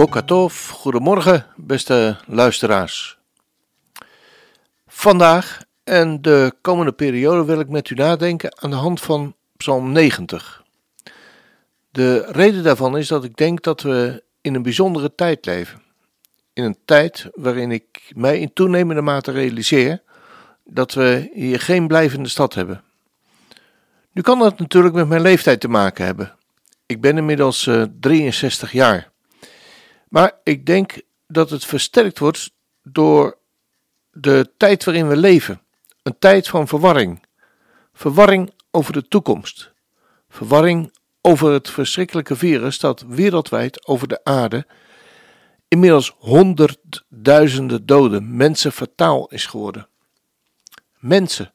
Bokatov, goedemorgen beste luisteraars. Vandaag en de komende periode wil ik met u nadenken aan de hand van Psalm 90. De reden daarvan is dat ik denk dat we in een bijzondere tijd leven. In een tijd waarin ik mij in toenemende mate realiseer dat we hier geen blijvende stad hebben. Nu kan dat natuurlijk met mijn leeftijd te maken hebben. Ik ben inmiddels uh, eh, 63 jaar. Maar ik denk dat het versterkt wordt door de tijd waarin we leven. Een tijd van verwarring. Verwarring over de toekomst. Verwarring over het verschrikkelijke virus dat wereldwijd over de aarde inmiddels honderdduizenden doden mensen fataal is geworden. Mensen,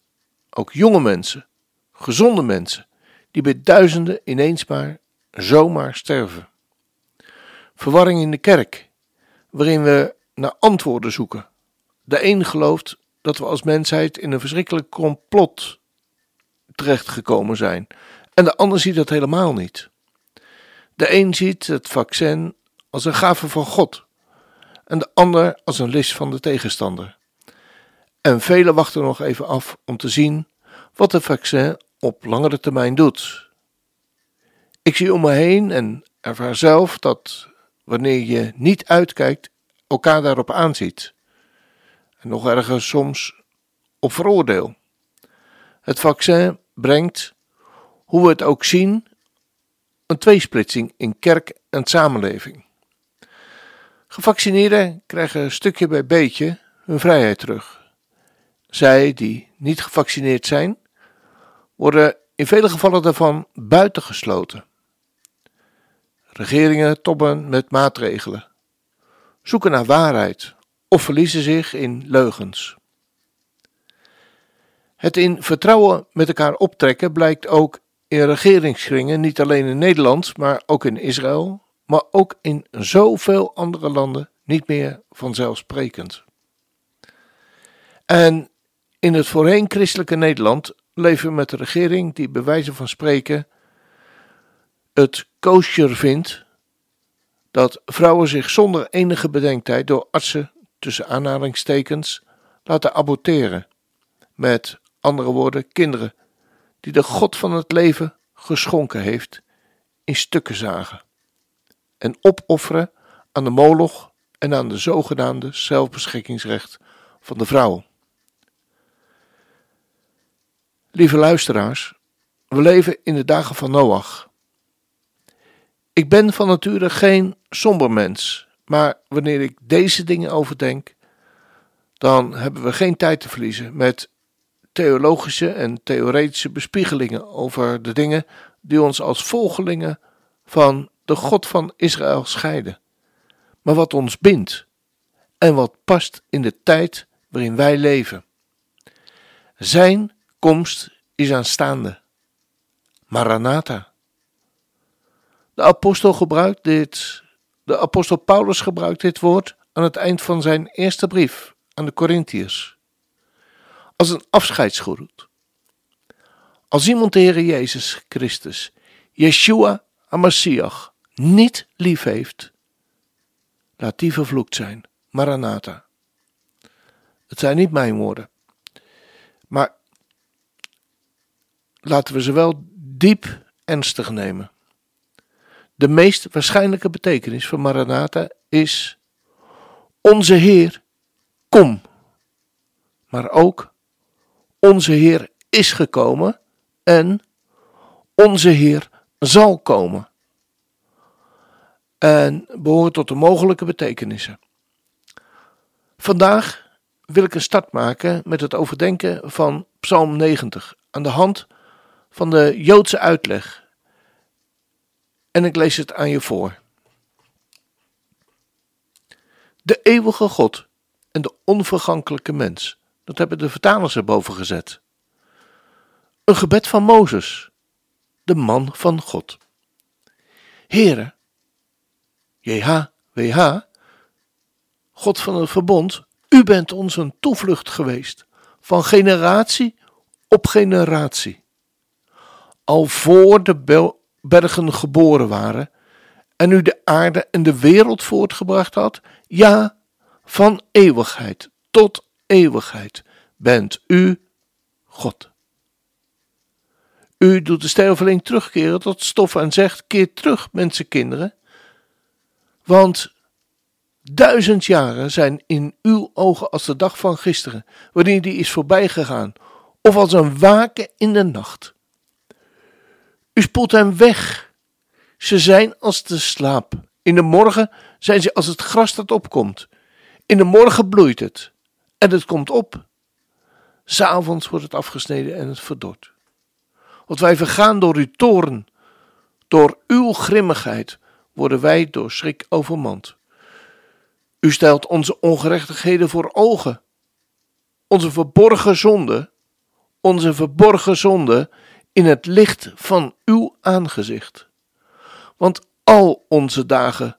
ook jonge mensen, gezonde mensen, die bij duizenden ineens maar zomaar sterven. Verwarring in de kerk, waarin we naar antwoorden zoeken de een gelooft dat we als mensheid in een verschrikkelijk complot terechtgekomen zijn, en de ander ziet dat helemaal niet. De een ziet het vaccin als een gave van God, en de ander als een list van de tegenstander. En velen wachten nog even af om te zien wat het vaccin op langere termijn doet. Ik zie om me heen en ervaar zelf dat wanneer je niet uitkijkt, elkaar daarop aanziet nog erger soms op veroordeel. Het vaccin brengt, hoe we het ook zien, een tweesplitsing in kerk en samenleving. Gevaccineerden krijgen stukje bij beetje hun vrijheid terug. Zij die niet gevaccineerd zijn, worden in vele gevallen daarvan buitengesloten. Regeringen tobben met maatregelen, zoeken naar waarheid of verliezen zich in leugens. Het in vertrouwen met elkaar optrekken blijkt ook in regeringskringen, niet alleen in Nederland, maar ook in Israël, maar ook in zoveel andere landen niet meer vanzelfsprekend. En in het voorheen christelijke Nederland leven we met een regering die bij wijze van spreken het kosher vindt dat vrouwen zich zonder enige bedenktijd door artsen tussen aanhalingstekens laten aborteren. Met andere woorden, kinderen die de God van het leven geschonken heeft, in stukken zagen. En opofferen aan de moloch en aan de zogenaamde zelfbeschikkingsrecht van de vrouw. Lieve luisteraars, we leven in de dagen van Noach. Ik ben van nature geen somber mens maar wanneer ik deze dingen overdenk, dan hebben we geen tijd te verliezen met theologische en theoretische bespiegelingen over de dingen die ons als volgelingen van de God van Israël scheiden, maar wat ons bindt en wat past in de tijd waarin wij leven. Zijn komst is aanstaande. Maranatha. De apostel gebruikt dit de apostel Paulus gebruikt dit woord aan het eind van zijn eerste brief aan de Corinthiërs. Als een afscheidsgroet. Als iemand de Heer Jezus Christus, Yeshua HaMashiach, niet lief heeft, laat die vervloekt zijn. Maranatha. Het zijn niet mijn woorden. Maar laten we ze wel diep ernstig nemen. De meest waarschijnlijke betekenis van Maranatha is: Onze Heer, kom. Maar ook: Onze Heer is gekomen en Onze Heer zal komen. En behoort tot de mogelijke betekenissen. Vandaag wil ik een start maken met het overdenken van Psalm 90 aan de hand van de Joodse uitleg En ik lees het aan je voor. De eeuwige God en de onvergankelijke mens. Dat hebben de vertalers erboven gezet. Een gebed van Mozes, de man van God. Heere, JHWH, God van het verbond, u bent ons een toevlucht geweest, van generatie op generatie. Al voor de bergen geboren waren en u de aarde en de wereld voortgebracht had, ja, van eeuwigheid tot eeuwigheid bent u God. U doet de sterveling terugkeren tot stof en zegt: Keer terug, mensenkinderen. Want duizend jaren zijn in uw ogen als de dag van gisteren, wanneer die is voorbijgegaan, of als een waken in de nacht. U spoelt hem weg. Ze zijn als de slaap. In de morgen zijn ze als het gras dat opkomt. In de morgen bloeit het en het komt op. S'avonds wordt het afgesneden en het verdort. Want wij vergaan door uw toren. Door uw grimmigheid worden wij door schrik overmand. U stelt onze ongerechtigheden voor ogen. Onze verborgen zonde, onze verborgen zonde in het licht van uw aangezicht. Want al onze dagen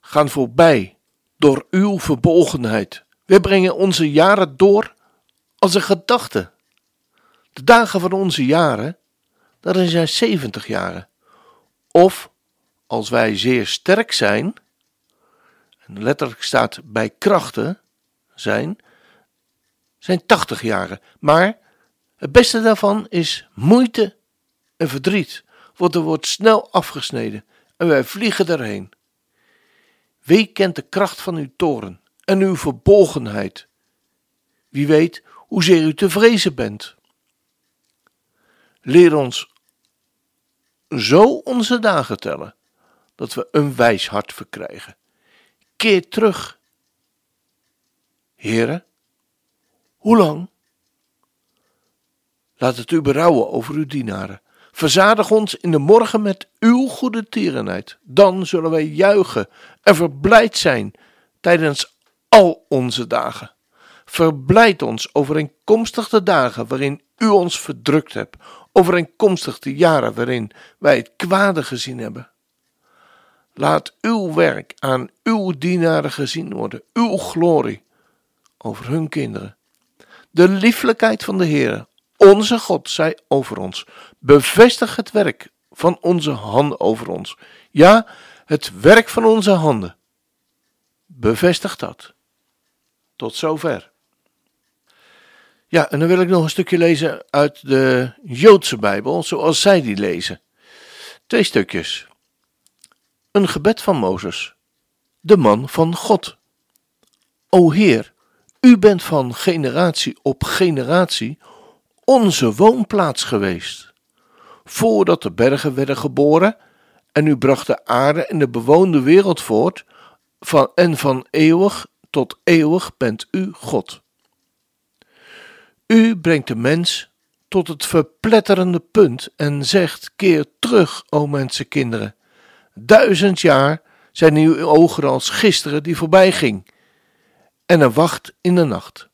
gaan voorbij door uw verbolgenheid. We brengen onze jaren door als een gedachte. De dagen van onze jaren dan zijn 70 jaren. Of als wij zeer sterk zijn, en letterlijk staat bij krachten zijn, zijn 80 jaren. Maar het beste daarvan is moeite en verdriet, want er wordt snel afgesneden en wij vliegen erheen. Wie kent de kracht van uw toren en uw verbolgenheid? Wie weet hoezeer u te vrezen bent? Leer ons zo onze dagen tellen, dat we een wijs hart verkrijgen. Keer terug. Heren, hoe lang? Laat het u berouwen over uw dienaren. Verzadig ons in de morgen met uw goede tierenheid. Dan zullen wij juichen en verblijd zijn tijdens al onze dagen. Verblijd ons overeenkomstig de dagen waarin u ons verdrukt hebt, overeenkomstig de jaren waarin wij het kwade gezien hebben. Laat uw werk aan uw dienaren gezien worden, uw glorie over hun kinderen. De lieflijkheid van de Heer, onze God, zij over ons. Bevestig het werk van onze handen over ons. Ja, het werk van onze handen. Bevestig dat. Tot zover. Ja, en dan wil ik nog een stukje lezen uit de Joodse Bijbel, zoals zij die lezen. Twee stukjes. Een gebed van Mozes, de man van God. O Heer, u bent van generatie op generatie onze woonplaats geweest. Voordat de bergen werden geboren en u bracht de aarde en de bewoonde wereld voort, van, en van eeuwig tot eeuwig bent u God. U brengt de mens tot het verpletterende punt en zegt: Keer terug, o mensenkinderen. Duizend jaar zijn uw ogen als gisteren die voorbij ging, en een wacht in de nacht.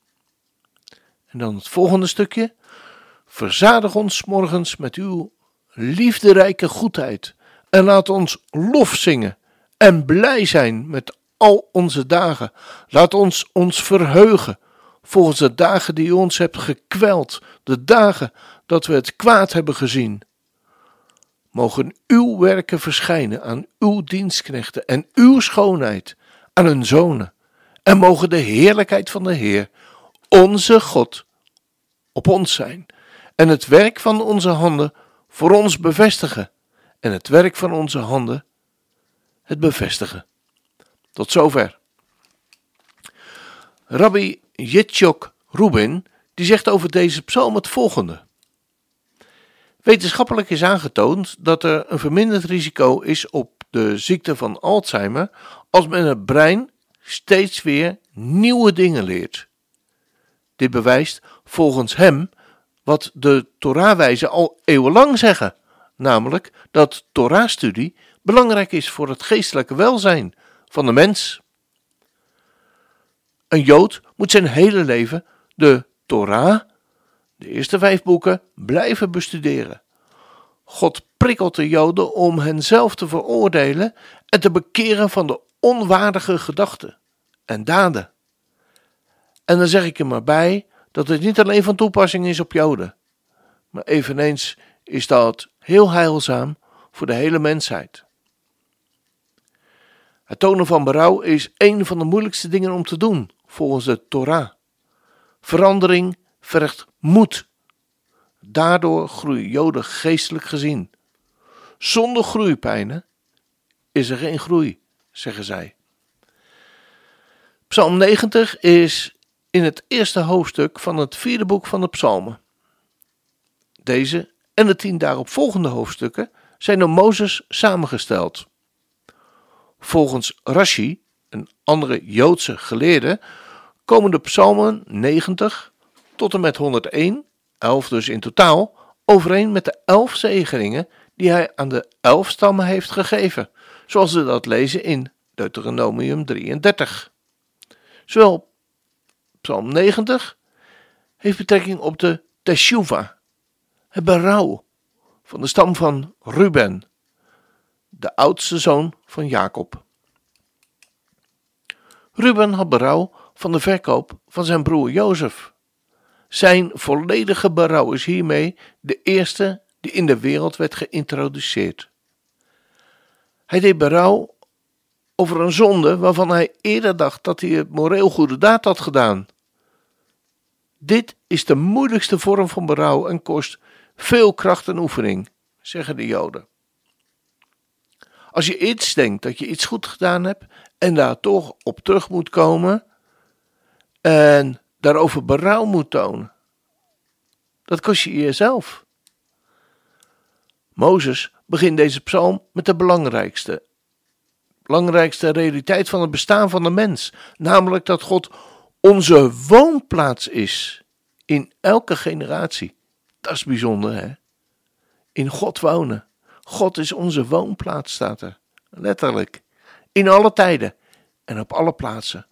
En dan het volgende stukje. Verzadig ons morgens met uw liefderijke goedheid en laat ons lof zingen en blij zijn met al onze dagen. Laat ons ons verheugen volgens de dagen die u ons hebt gekweld, de dagen dat we het kwaad hebben gezien. Mogen uw werken verschijnen aan uw dienstknechten en uw schoonheid aan hun zonen. En mogen de heerlijkheid van de Heer, onze God, op ons zijn. En het werk van onze handen voor ons bevestigen. En het werk van onze handen het bevestigen. Tot zover. Rabbi Yitzhak Rubin, die zegt over deze psalm het volgende. Wetenschappelijk is aangetoond dat er een verminderd risico is op de ziekte van Alzheimer als men het brein steeds weer nieuwe dingen leert. Dit bewijst volgens hem wat de Torahwijzen al eeuwenlang zeggen, namelijk dat Torah-studie belangrijk is voor het geestelijke welzijn van de mens. Een Jood moet zijn hele leven de Torah, de eerste vijf boeken, blijven bestuderen. God prikkelt de Joden om hen zelf te veroordelen en te bekeren van de onwaardige gedachten en daden. En dan zeg ik er maar bij dat het niet alleen van toepassing is op Joden, maar eveneens is dat heel heilzaam voor de hele mensheid. Het tonen van berouw is een van de moeilijkste dingen om te doen, volgens de Torah. Verandering vergt moed. Daardoor groeien Joden geestelijk gezien. Zonder groeipijnen is er geen groei, zeggen zij. Psalm 90 is in het eerste hoofdstuk van het vierde boek van de Psalmen. Deze en de tien daarop volgende hoofdstukken zijn door Mozes samengesteld. Volgens Rashi, een andere Joodse geleerde, komen de psalmen 90 tot en met 101, 11 dus in totaal, overeen met de elf zegeningen die hij aan de elf stammen heeft gegeven, zoals we dat lezen in Deuteronomium 33. Zowel psalm 90 heeft betrekking op de teshuva, het berouw van de stam van Ruben, de oudste zoon van Jacob. Ruben had berouw van de verkoop van zijn broer Jozef. Zijn volledige berouw is hiermee de eerste die in de wereld werd geïntroduceerd. Hij deed berouw over een zonde waarvan hij eerder dacht dat hij het moreel goede daad had gedaan. Dit is de moeilijkste vorm van berouw en kost veel kracht en oefening, zeggen de Joden. Als je iets denkt dat je iets goed gedaan hebt en daar toch op terug moet komen en daarover berouw moet tonen, dat kost je jezelf. Mozes begint deze psalm met de belangrijkste, belangrijkste realiteit van het bestaan van de mens, namelijk dat God onze woonplaats is in elke generatie. Dat is bijzonder, hè? In God wonen. God is onze woonplaats, staat er. Letterlijk. In alle tijden en op alle plaatsen.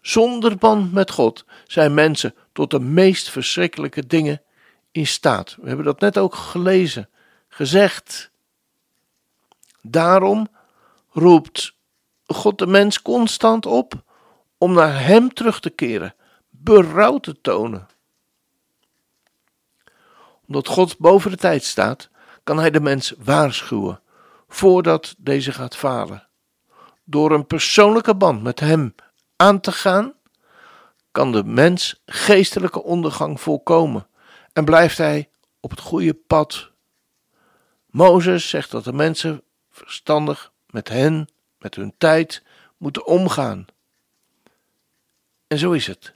Zonder band met God zijn mensen tot de meest verschrikkelijke dingen in staat. We hebben dat net ook gelezen, gezegd. Daarom roept God de mens constant op om naar Hem terug te keren, berouw te tonen. Omdat God boven de tijd staat, kan Hij de mens waarschuwen voordat deze gaat falen. Door een persoonlijke band met Hem aan te gaan, kan de mens geestelijke ondergang voorkomen en blijft hij op het goede pad. Mozes zegt dat de mensen verstandig met hen, met hun tijd, moeten omgaan. En zo is het.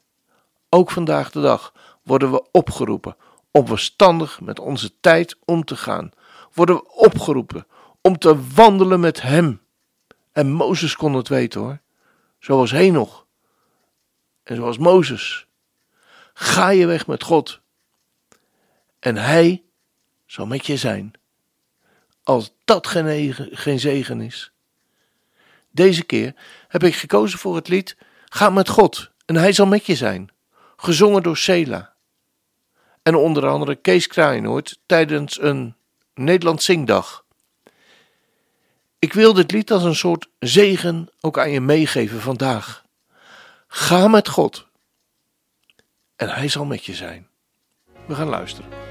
Ook vandaag de dag worden we opgeroepen om verstandig met onze tijd om te gaan. Worden we opgeroepen om te wandelen met Hem. En Mozes kon het weten hoor. Zoals Henoch. En zoals Mozes. Ga je weg met God. En Hij zal met je zijn. Als dat geen, geen zegen is. Deze keer heb ik gekozen voor het lied Ga met God en hij zal met je zijn. Gezongen door Sela. En onder andere Kees Kraaienoord tijdens een Nederlands zingdag. Ik wil dit lied als een soort zegen ook aan je meegeven vandaag. Ga met God. En hij zal met je zijn. We gaan luisteren.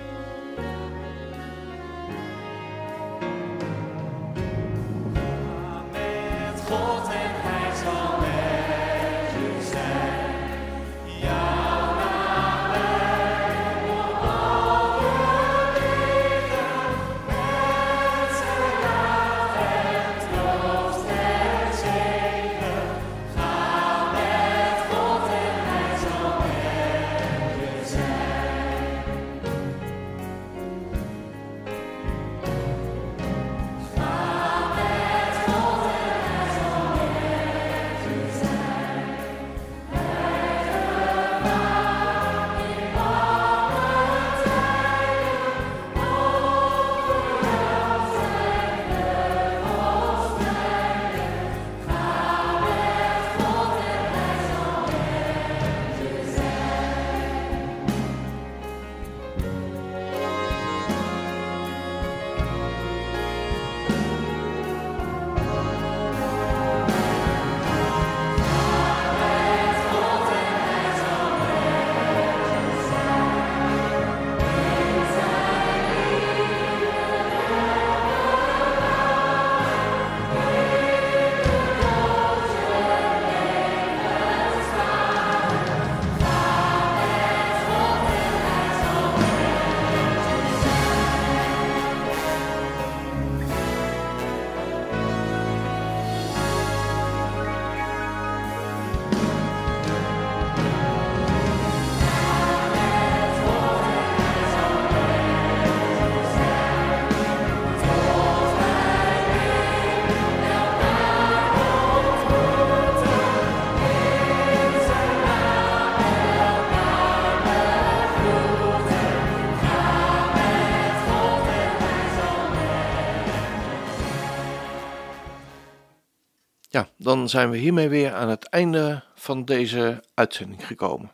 Ja, dan zijn we hiermee weer aan het einde van deze uitzending gekomen.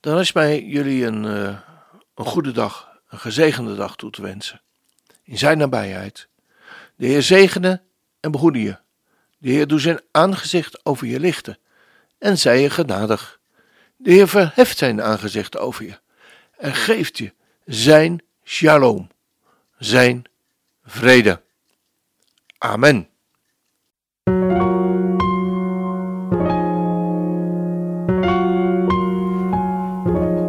Dan is mij jullie een, uh, een goede dag, een gezegende dag toe te wensen. In zijn nabijheid. De Heer zegene en behoede je. De Heer doet zijn aangezicht over je lichten en zij je genadig. De Heer verheft zijn aangezicht over je en geeft je zijn shalom, zijn vrede. Amen.